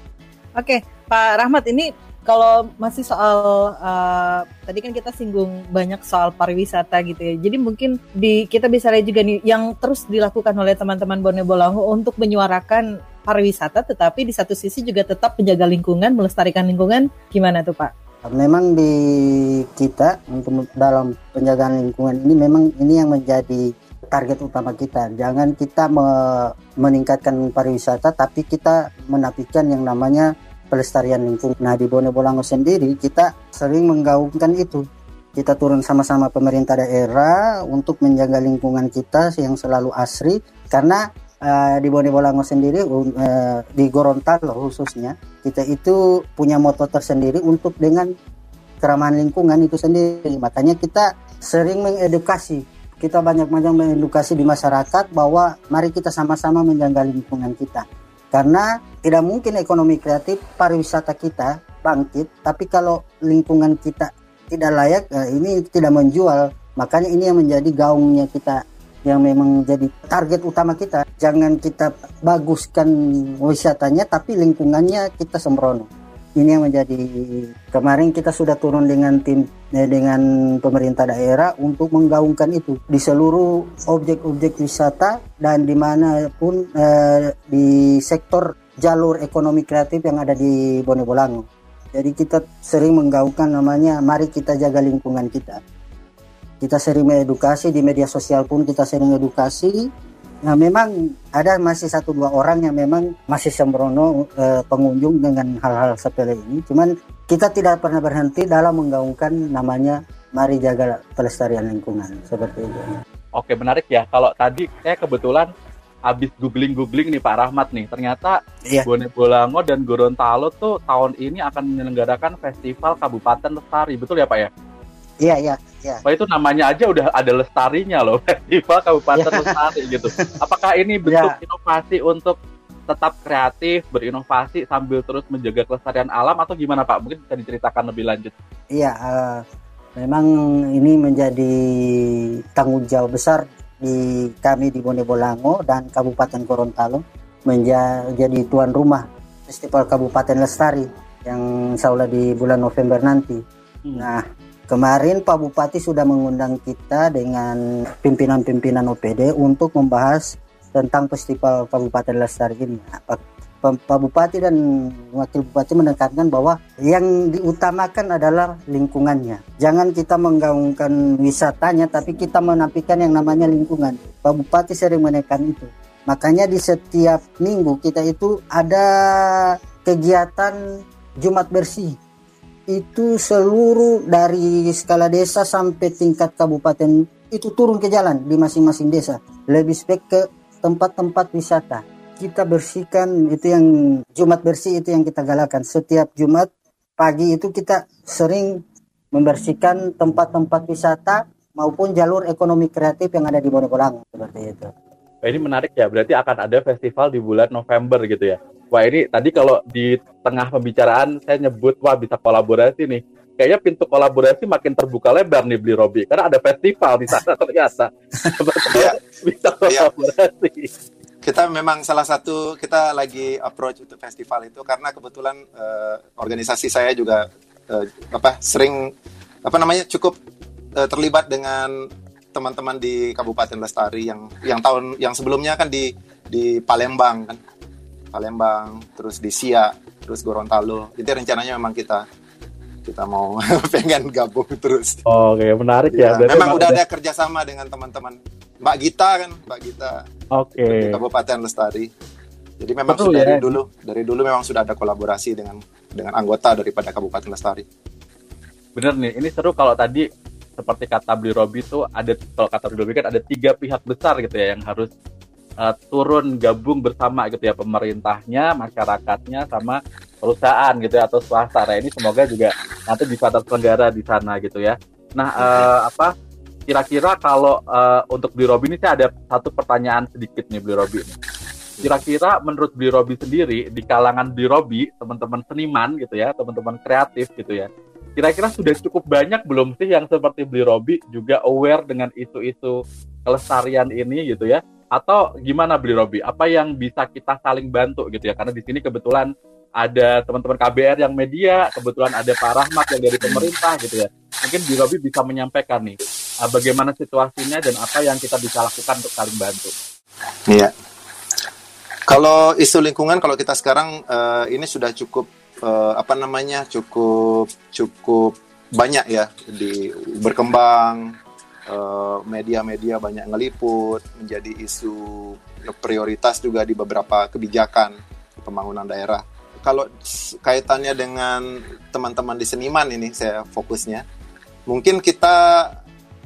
Oke, Pak Rahmat ini kalau masih soal uh, tadi kan kita singgung banyak soal pariwisata gitu ya. Jadi mungkin di kita lihat juga nih yang terus dilakukan oleh teman-teman Bone Bolango untuk menyuarakan pariwisata tetapi di satu sisi juga tetap menjaga lingkungan, melestarikan lingkungan. Gimana tuh, Pak? Memang di kita untuk dalam penjagaan lingkungan ini memang ini yang menjadi target utama kita. Jangan kita me meningkatkan pariwisata tapi kita menapikan yang namanya pelestarian lingkungan. Nah di Bone Bolango sendiri kita sering menggaungkan itu. Kita turun sama-sama pemerintah daerah untuk menjaga lingkungan kita yang selalu asri karena uh, di Bone Bolango sendiri uh, di Gorontalo khususnya kita itu punya moto tersendiri untuk dengan keramahan lingkungan itu sendiri. Makanya kita sering mengedukasi kita banyak-banyak mengedukasi di masyarakat bahwa mari kita sama-sama menjaga lingkungan kita karena tidak mungkin ekonomi kreatif pariwisata kita bangkit, tapi kalau lingkungan kita tidak layak, ya ini tidak menjual. Makanya ini yang menjadi gaungnya kita yang memang jadi target utama kita. Jangan kita baguskan wisatanya, tapi lingkungannya kita sembrono. Ini yang menjadi kemarin kita sudah turun dengan tim eh, dengan pemerintah daerah untuk menggaungkan itu di seluruh objek-objek wisata dan di mana pun eh, di sektor jalur ekonomi kreatif yang ada di Bone Bolango. Jadi kita sering menggaungkan namanya mari kita jaga lingkungan kita. Kita sering mengedukasi di media sosial pun kita sering edukasi Nah memang ada masih satu dua orang yang memang masih sembrono eh, pengunjung dengan hal-hal sepele ini. Cuman kita tidak pernah berhenti dalam menggaungkan namanya mari jaga pelestarian lingkungan seperti itu. Oke menarik ya. Kalau tadi saya kebetulan habis googling-googling nih Pak Rahmat nih, ternyata Iya. Bone Bolango dan Gorontalo tuh tahun ini akan menyelenggarakan Festival Kabupaten Lestari, betul ya Pak ya? Iya iya iya. Wah itu namanya aja udah ada lestarinya loh, [laughs] Festival Kabupaten Ya. Lestari gitu. Apakah ini bentuk inovasi untuk tetap kreatif, berinovasi sambil terus menjaga kelestarian alam atau gimana Pak? Mungkin bisa diceritakan lebih lanjut. Iya, eh, memang ini menjadi tanggung jawab besar di kami di Bone Bolango dan Kabupaten Gorontalo menjadi tuan rumah Festival Kabupaten Lestari yang insya Allah di bulan November nanti. Hmm. Nah, kemarin Pak Bupati sudah mengundang kita dengan pimpinan-pimpinan OPD untuk membahas tentang Festival Kabupaten Lestari ini. Pak Bupati dan Wakil Bupati menekankan bahwa yang diutamakan adalah lingkungannya. Jangan kita menggaungkan wisatanya, tapi kita menampilkan yang namanya lingkungan. Pak Bupati sering menekan itu. Makanya di setiap minggu kita itu ada kegiatan Jumat bersih. Itu seluruh dari skala desa sampai tingkat kabupaten itu turun ke jalan di masing-masing desa. Lebih spek ke tempat-tempat wisata kita bersihkan itu yang Jumat bersih itu yang kita galakan setiap Jumat pagi itu kita sering membersihkan tempat-tempat wisata maupun jalur ekonomi kreatif yang ada di Bonobolango seperti itu. Wah, ini menarik ya, berarti akan ada festival di bulan November gitu ya. Wah ini tadi kalau di tengah pembicaraan saya nyebut wah bisa kolaborasi nih. Kayaknya pintu kolaborasi makin terbuka lebar nih beli Robi karena ada festival di sana ternyata. [laughs] Iya. bisa Iya. kolaborasi. kita memang salah satu kita lagi approach untuk festival itu karena kebetulan eh, organisasi saya juga eh, apa sering apa namanya cukup eh, terlibat dengan teman-teman di Kabupaten Lestari yang yang tahun yang sebelumnya kan di di Palembang kan Palembang terus di Sia terus Gorontalo itu rencananya memang kita kita mau [laughs] pengen gabung terus Oke, menarik Ya, ya. Memang udah ada kerjasama dengan teman-teman Mbak Gita kan Mbak Gita Oke. di Kabupaten Lestari. Jadi memang Seru sudah ya. dari dulu, dari dulu memang sudah ada kolaborasi dengan dengan anggota daripada Kabupaten Lestari. Bener nih, ini seru kalau tadi seperti kata beli Robi itu ada kalau kata beli Robi kan ada tiga pihak besar gitu ya yang harus uh, turun gabung bersama gitu ya pemerintahnya, masyarakatnya sama perusahaan gitu ya atau swasta. Nah, ini semoga juga nanti bisa terselenggara di sana gitu ya. Nah, uh, apa kira-kira kalau uh, untuk beli Robi ini saya ada satu pertanyaan sedikit nih beli Robi nih. Kira-kira menurut beli Robi sendiri di kalangan beli Robi, teman-teman seniman gitu ya, teman-teman kreatif gitu ya. Kira-kira sudah cukup banyak belum sih yang seperti beli Robi juga aware dengan isu-isu kelestarian ini gitu ya? Atau gimana beli Robi? Apa yang bisa kita saling bantu gitu ya? Karena di sini kebetulan ada teman-teman KBR yang media, kebetulan ada Pak Rahmat yang dari pemerintah gitu ya. Mungkin Bli Robi bisa menyampaikan nih uh, bagaimana situasinya dan apa yang kita bisa lakukan untuk saling bantu. Iya. Kalau isu lingkungan, kalau kita sekarang eh, ini sudah cukup eh, apa namanya, cukup cukup banyak ya di berkembang eh, media-media banyak ngeliput menjadi isu prioritas juga di beberapa kebijakan pembangunan daerah. Kalau kaitannya dengan teman-teman di seniman ini saya fokusnya, mungkin kita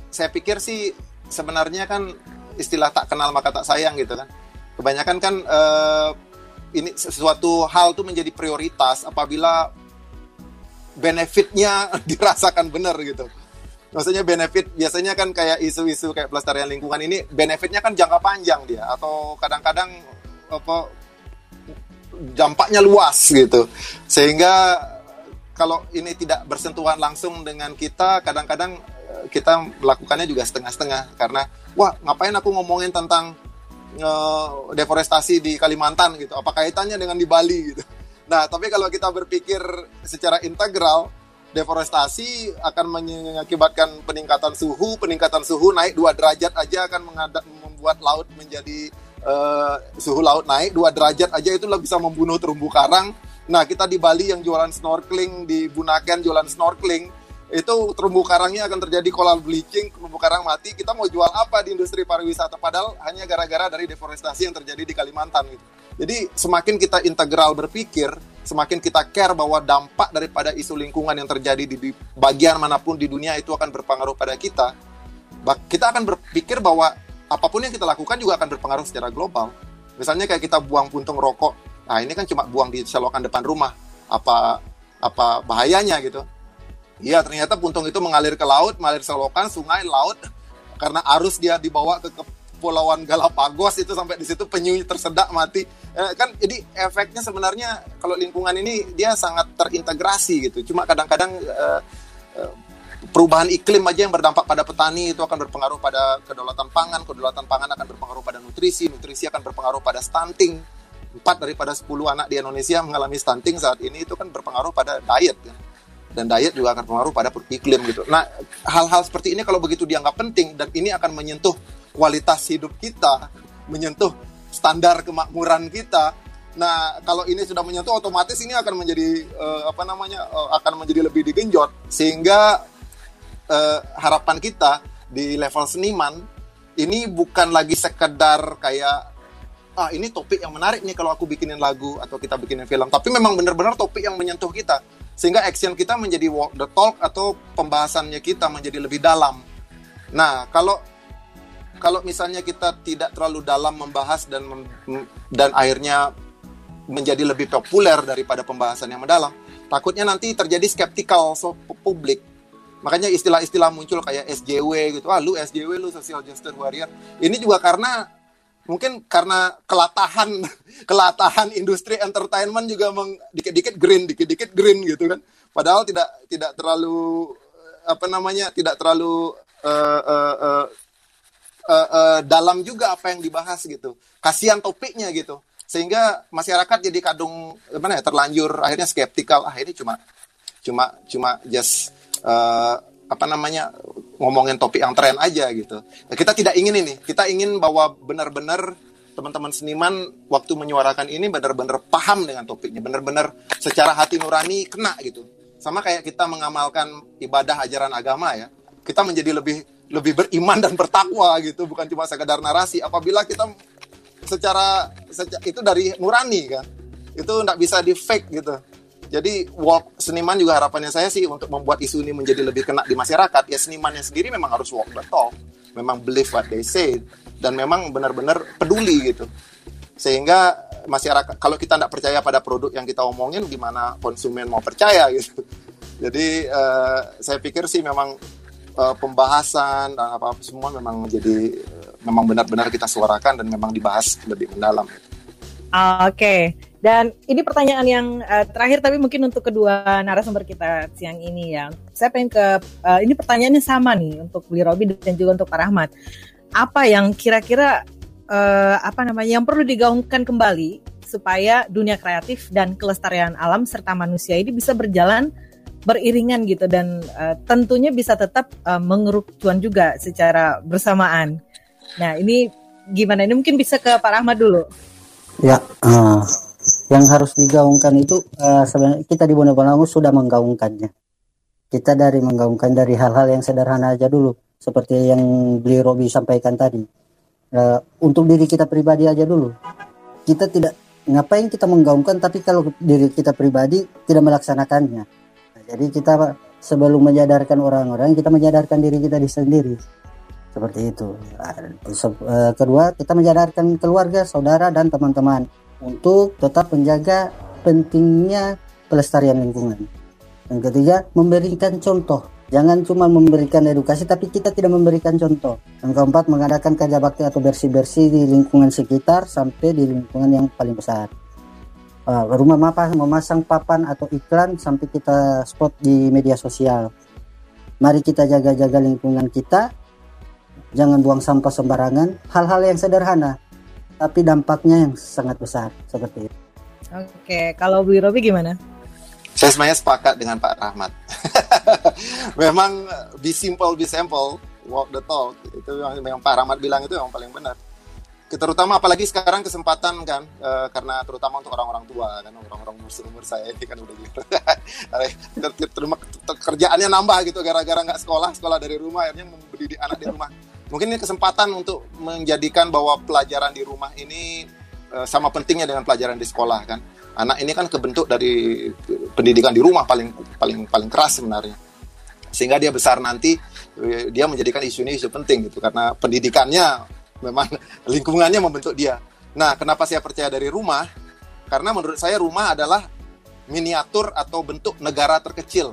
saya pikir sih sebenarnya kan istilah tak kenal maka tak sayang gitu kan. Kebanyakan kan eh, ini sesuatu hal tuh menjadi prioritas apabila benefitnya [laughs] dirasakan benar gitu. Maksudnya benefit biasanya kan kayak isu-isu kayak pelestarian lingkungan ini benefitnya kan jangka panjang dia atau kadang-kadang apa dampaknya luas gitu. Sehingga kalau ini tidak bersentuhan langsung dengan kita kadang-kadang eh, kita melakukannya juga setengah-setengah karena wah ngapain aku ngomongin tentang deforestasi di Kalimantan gitu apa kaitannya dengan di Bali gitu Nah, tapi kalau kita berpikir secara integral, deforestasi akan mengakibatkan peningkatan suhu, peningkatan suhu naik dua derajat aja akan membuat laut menjadi uh, suhu laut naik dua derajat aja itu bisa membunuh terumbu karang. Nah, kita di Bali yang jualan snorkeling di Bunaken jualan snorkeling itu terumbu karangnya akan terjadi coral bleaching, terumbu karang mati. Kita mau jual apa di industri pariwisata padahal hanya gara-gara dari deforestasi yang terjadi di Kalimantan gitu. Jadi semakin kita integral berpikir, semakin kita care bahwa dampak daripada isu lingkungan yang terjadi di, di bagian mana pun di dunia itu akan berpengaruh pada kita. Kita akan berpikir bahwa apa pun yang kita lakukan juga akan berpengaruh secara global. Misalnya kayak kita buang puntung rokok, nah ini kan cuma buang di selokan depan rumah. Apa apa bahayanya gitu? Iya ternyata puntung itu mengalir ke laut, mengalir selokan, sungai, laut. Karena arus dia dibawa ke, ke Kepulauan Galapagos itu sampai di situ penyu tersedak mati. Eh, kan jadi efeknya sebenarnya kalau lingkungan ini dia sangat terintegrasi gitu. Cuma kadang-kadang eh, eh, perubahan iklim aja yang berdampak pada petani itu akan berpengaruh pada kedaulatan pangan kedaulatan pangan akan berpengaruh pada nutrisi nutrisi akan berpengaruh pada stunting. Empat daripada 10 anak di Indonesia mengalami stunting saat ini itu kan berpengaruh pada diet ya dan diet juga akan berpengaruh pada iklim gitu. Nah, hal-hal seperti ini kalau begitu dianggap penting dan ini akan menyentuh kualitas hidup kita, menyentuh standar kemakmuran kita. Nah, kalau ini sudah menyentuh otomatis ini akan menjadi uh, apa namanya uh, akan menjadi lebih digenjot sehingga uh, harapan kita di level seniman ini bukan lagi sekedar kayak ah ini topik yang menarik nih kalau aku bikinin lagu atau kita bikinin film, tapi memang benar-benar topik yang menyentuh kita sehingga action kita menjadi walk the talk atau pembahasannya kita menjadi lebih dalam. Nah, kalau kalau misalnya kita tidak terlalu dalam membahas dan dan akhirnya menjadi lebih populer daripada pembahasan yang mendalam, takutnya nanti terjadi skeptikal so, publik. Makanya istilah-istilah muncul kayak SJW gitu. Ah, lu SJW lu social justice warrior. Ini juga karena mungkin karena kelatahan [laughs] kelatahan industri entertainment juga meng, dikit-dikit green, dikit-dikit green gitu kan. Padahal tidak tidak terlalu apa namanya? tidak terlalu uh, uh, uh, uh, uh, dalam juga apa yang dibahas gitu. Kasihan topiknya gitu. Sehingga masyarakat jadi kadung mana ya terlanjur akhirnya skeptikal. Ah ini cuma cuma cuma just uh, apa namanya ngomongin topik yang tren aja gitu. Nah, kita tidak ingin ini. Kita ingin bahwa benar-benar teman-teman seniman waktu menyuarakan ini benar-benar paham dengan topiknya, benar-benar secara hati nurani kena gitu. Sama kayak kita mengamalkan ibadah ajaran agama ya. Kita menjadi lebih lebih beriman dan bertakwa gitu bukan cuma sekedar narasi apabila kita secara, secara itu dari nurani kan itu tidak bisa di fake gitu jadi walk seniman juga harapannya saya sih untuk membuat isu ini menjadi lebih kena di masyarakat. Ya senimannya sendiri memang harus walk the talk. Memang believe what they say. Dan memang benar-benar peduli gitu. Sehingga masyarakat kalau kita tidak percaya pada produk yang kita omongin gimana konsumen mau percaya gitu. Jadi uh, saya pikir sih memang uh, pembahasan dan apa, apa semua memang menjadi uh, memang benar-benar kita suarakan dan memang dibahas lebih mendalam. Oke, okay. Dan ini pertanyaan yang uh, terakhir tapi mungkin untuk kedua narasumber kita siang ini ya. Saya pengen ke uh, ini pertanyaannya sama nih untuk Beli Robi dan juga untuk Pak Rahmat. Apa yang kira-kira uh, apa namanya yang perlu digaungkan kembali supaya dunia kreatif dan kelestarian alam serta manusia ini bisa berjalan beriringan gitu dan uh, tentunya bisa tetap uh, mengeruk cuan juga secara bersamaan. Nah ini gimana? Ini mungkin bisa ke Pak Rahmat dulu. Ya, uh, yang harus digaungkan itu uh, sebenarnya kita di Bonobolango sudah menggaungkannya. Kita dari menggaungkan dari hal-hal yang sederhana aja dulu, seperti yang beli Robi sampaikan tadi. Uh, untuk diri kita pribadi aja dulu. Kita tidak ngapain kita menggaungkan, tapi kalau diri kita pribadi tidak melaksanakannya jadi kita sebelum menyadarkan orang-orang, kita menyadarkan diri kita di sendiri. Seperti itu. Eh, kedua, kita menyadarkan keluarga, saudara, dan teman-teman untuk tetap menjaga pentingnya pelestarian lingkungan. Yang ketiga, memberikan contoh. Jangan cuma memberikan edukasi, tapi kita tidak memberikan contoh. Yang keempat, mengadakan kerja bakti atau bersih-bersih di lingkungan sekitar sampai di lingkungan yang paling besar uh, rumah mapa memasang papan atau iklan sampai kita spot di media sosial. Mari kita jaga-jaga lingkungan kita. Jangan buang sampah sembarangan. Hal-hal yang sederhana, tapi dampaknya yang sangat besar seperti itu. Oke, kalau Bu Robi gimana? Saya sebenarnya sepakat dengan Pak Rahmat. [laughs] memang be simple, be simple, walk the talk. Itu yang, yang Pak Rahmat bilang itu yang paling benar. Terutama apalagi sekarang kesempatan kan, e, karena terutama untuk orang-orang tua kan, orang-orang umur umur saya ini kan udah gitu. [laughs] Terima kerjaannya nambah gitu gara-gara nggak sekolah, sekolah dari rumah akhirnya mendidik anak di rumah. Mungkin ini kesempatan untuk menjadikan bahwa pelajaran di rumah ini e, sama pentingnya dengan pelajaran di sekolah kan? Anak ini kan kebentuk dari pendidikan di rumah paling paling paling keras sebenarnya. Sehingga dia besar nanti eh, dia menjadikan isu ini isu penting gitu karena pendidikannya memang [laughs] lingkungannya membentuk dia. Nah kenapa saya percaya dari rumah? Karena menurut saya rumah adalah miniatur atau bentuk negara terkecil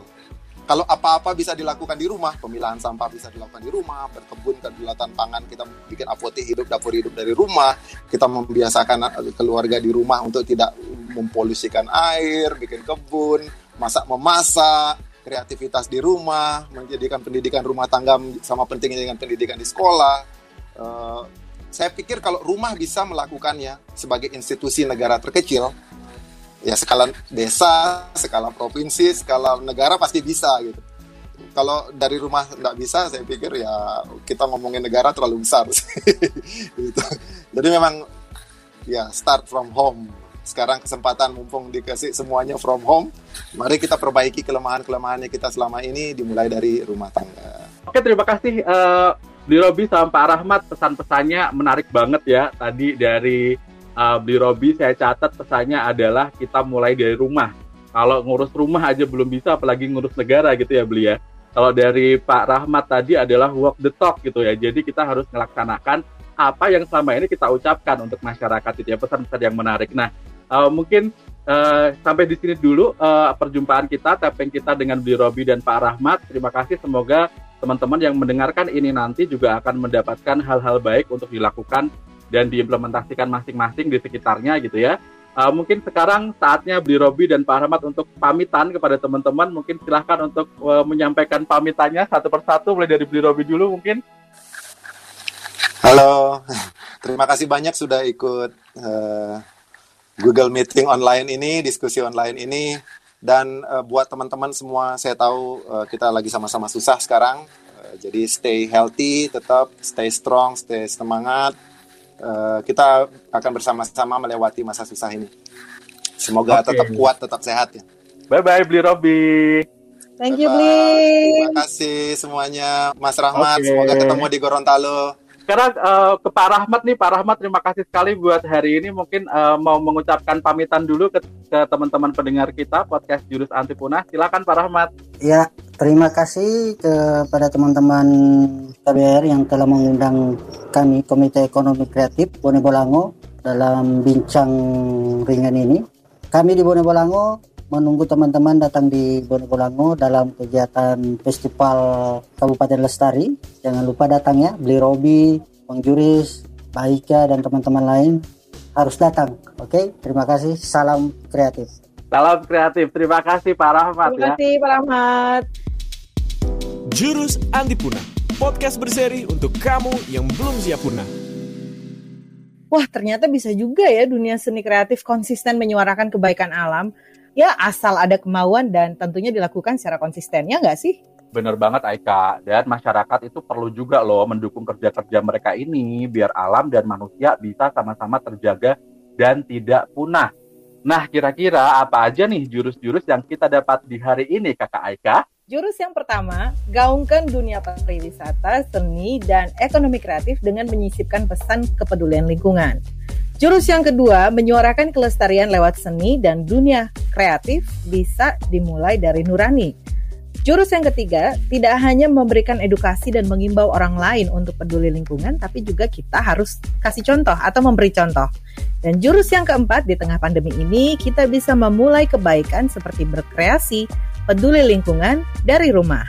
kalau apa-apa bisa dilakukan di rumah, pemilahan sampah bisa dilakukan di rumah, berkebun kedaulatan pangan, kita bikin apotek hidup, dapur hidup dari rumah, kita membiasakan keluarga di rumah untuk tidak mempolusikan air, bikin kebun, masak memasak, kreativitas di rumah, menjadikan pendidikan rumah tangga sama pentingnya dengan pendidikan di sekolah. Uh, saya pikir kalau rumah bisa melakukannya sebagai institusi negara terkecil, ya skala desa, skala provinsi, skala negara pasti bisa gitu. Kalau dari rumah nggak bisa, saya pikir ya kita ngomongin negara terlalu besar. [laughs] gitu. Jadi memang ya start from home. Sekarang kesempatan mumpung dikasih semuanya from home, mari kita perbaiki kelemahan-kelemahannya kita selama ini dimulai dari rumah tangga. Oke, terima kasih uh, Di Robi sama Pak Rahmat pesan-pesannya menarik banget ya tadi dari uh, Beli Robi saya catat pesannya adalah kita mulai dari rumah. Kalau ngurus rumah aja belum bisa, apalagi ngurus negara gitu ya beli ya. Kalau dari Pak Rahmat tadi adalah walk the talk gitu ya. Jadi kita harus melaksanakan apa yang selama ini kita ucapkan untuk masyarakat itu ya pesan-pesan yang menarik. Nah uh, mungkin uh, sampai di sini dulu uh, perjumpaan kita, tapping kita dengan Beli Robi dan Pak Rahmat. Terima kasih. Semoga teman-teman yang mendengarkan ini nanti juga akan mendapatkan hal-hal baik untuk dilakukan dan diimplementasikan masing-masing di sekitarnya gitu ya. Uh, mungkin sekarang saatnya Bli Robi dan Pak Ahmad untuk pamitan kepada teman-teman. Mungkin silahkan untuk uh, menyampaikan pamitannya satu persatu, mulai dari Bli Robi dulu mungkin. Halo, [laughs] terima kasih banyak sudah ikut uh, Google Meeting online ini, diskusi online ini. Dan uh, buat teman-teman semua, saya tahu uh, kita lagi sama-sama susah sekarang. Uh, jadi stay healthy, tetap stay strong, stay semangat Eh, kita akan bersama-sama melewati masa susah ini. Semoga okay. tetap kuat, tetap sehat ya. Bye bye Bli Robi. Thank you Bli. Terima kasih semuanya Mas Rahmat. Okay. Semoga ketemu di Gorontalo. Sekarang uh, ke Pak Rahmat nih, Pak Rahmat terima kasih sekali buat hari ini. Mungkin uh, mau mengucapkan pamitan dulu ke, teman-teman pendengar kita podcast Jurus Anti Punah. Silakan Pak Rahmat. Ya, terima kasih kepada teman-teman KBR yang telah mengundang kami Komite Ekonomi Kreatif Bone Bolango dalam bincang ringan ini. Kami di Bone Bolango menunggu teman-teman datang di Bonobolango dalam kegiatan Festival Kabupaten Lestari. Jangan lupa datang ya, beli Robi, Bang Juris, Baika dan teman-teman lain harus datang. Oke, okay? terima kasih. Salam kreatif. Salam kreatif. Terima kasih Pak Rahmat terima ya. Terima kasih Pak Rahmat. Jurus Anti Punah, podcast berseri untuk kamu yang belum siap punah. Wah, ternyata bisa juga ya dunia seni kreatif konsisten menyuarakan kebaikan alam ya asal ada kemauan dan tentunya dilakukan secara konsisten ya nggak sih? Bener banget Aika dan masyarakat itu perlu juga loh mendukung kerja-kerja mereka ini biar alam dan manusia bisa sama-sama terjaga dan tidak punah. Nah kira-kira apa aja nih jurus-jurus yang kita dapat di hari ini kakak Aika? Jurus yang pertama, gaungkan dunia pariwisata, seni, dan ekonomi kreatif dengan menyisipkan pesan kepedulian lingkungan. Jurus yang kedua, menyuarakan kelestarian lewat seni dan dunia kreatif bisa dimulai dari nurani. Jurus yang ketiga, tidak hanya memberikan edukasi dan mengimbau orang lain untuk peduli lingkungan, tapi juga kita harus kasih contoh atau memberi contoh. Dan jurus yang keempat, di tengah pandemi ini, kita bisa memulai kebaikan seperti berkreasi, peduli lingkungan dari rumah.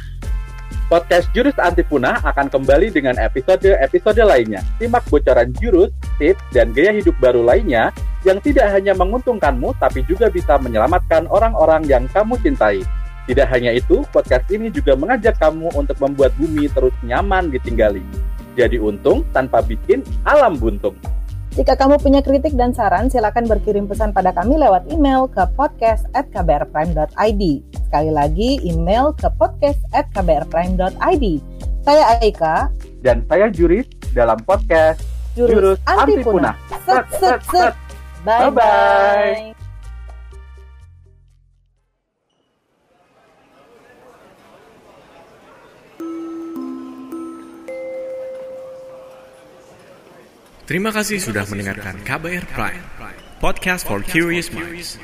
Podcast Jurus Anti Punah akan kembali dengan episode-episode lainnya. Simak bocoran jurus, tips, dan gaya hidup baru lainnya yang tidak hanya menguntungkanmu, tapi juga bisa menyelamatkan orang-orang yang kamu cintai. Tidak hanya itu, podcast ini juga mengajak kamu untuk membuat bumi terus nyaman ditinggali. Jadi untung tanpa bikin alam buntung. Jika kamu punya kritik dan saran, silakan berkirim pesan pada kami lewat email ke podcast@kbrprime.id. Sekali lagi, email ke podcast@kbrprime.id. Saya Aika Dan saya Juris dalam podcast Jurus, Anti Punah. Set, set, set. Bye Bye-bye. bye. Terima kasih sudah mendengarkan KBR Prime, podcast for curious minds.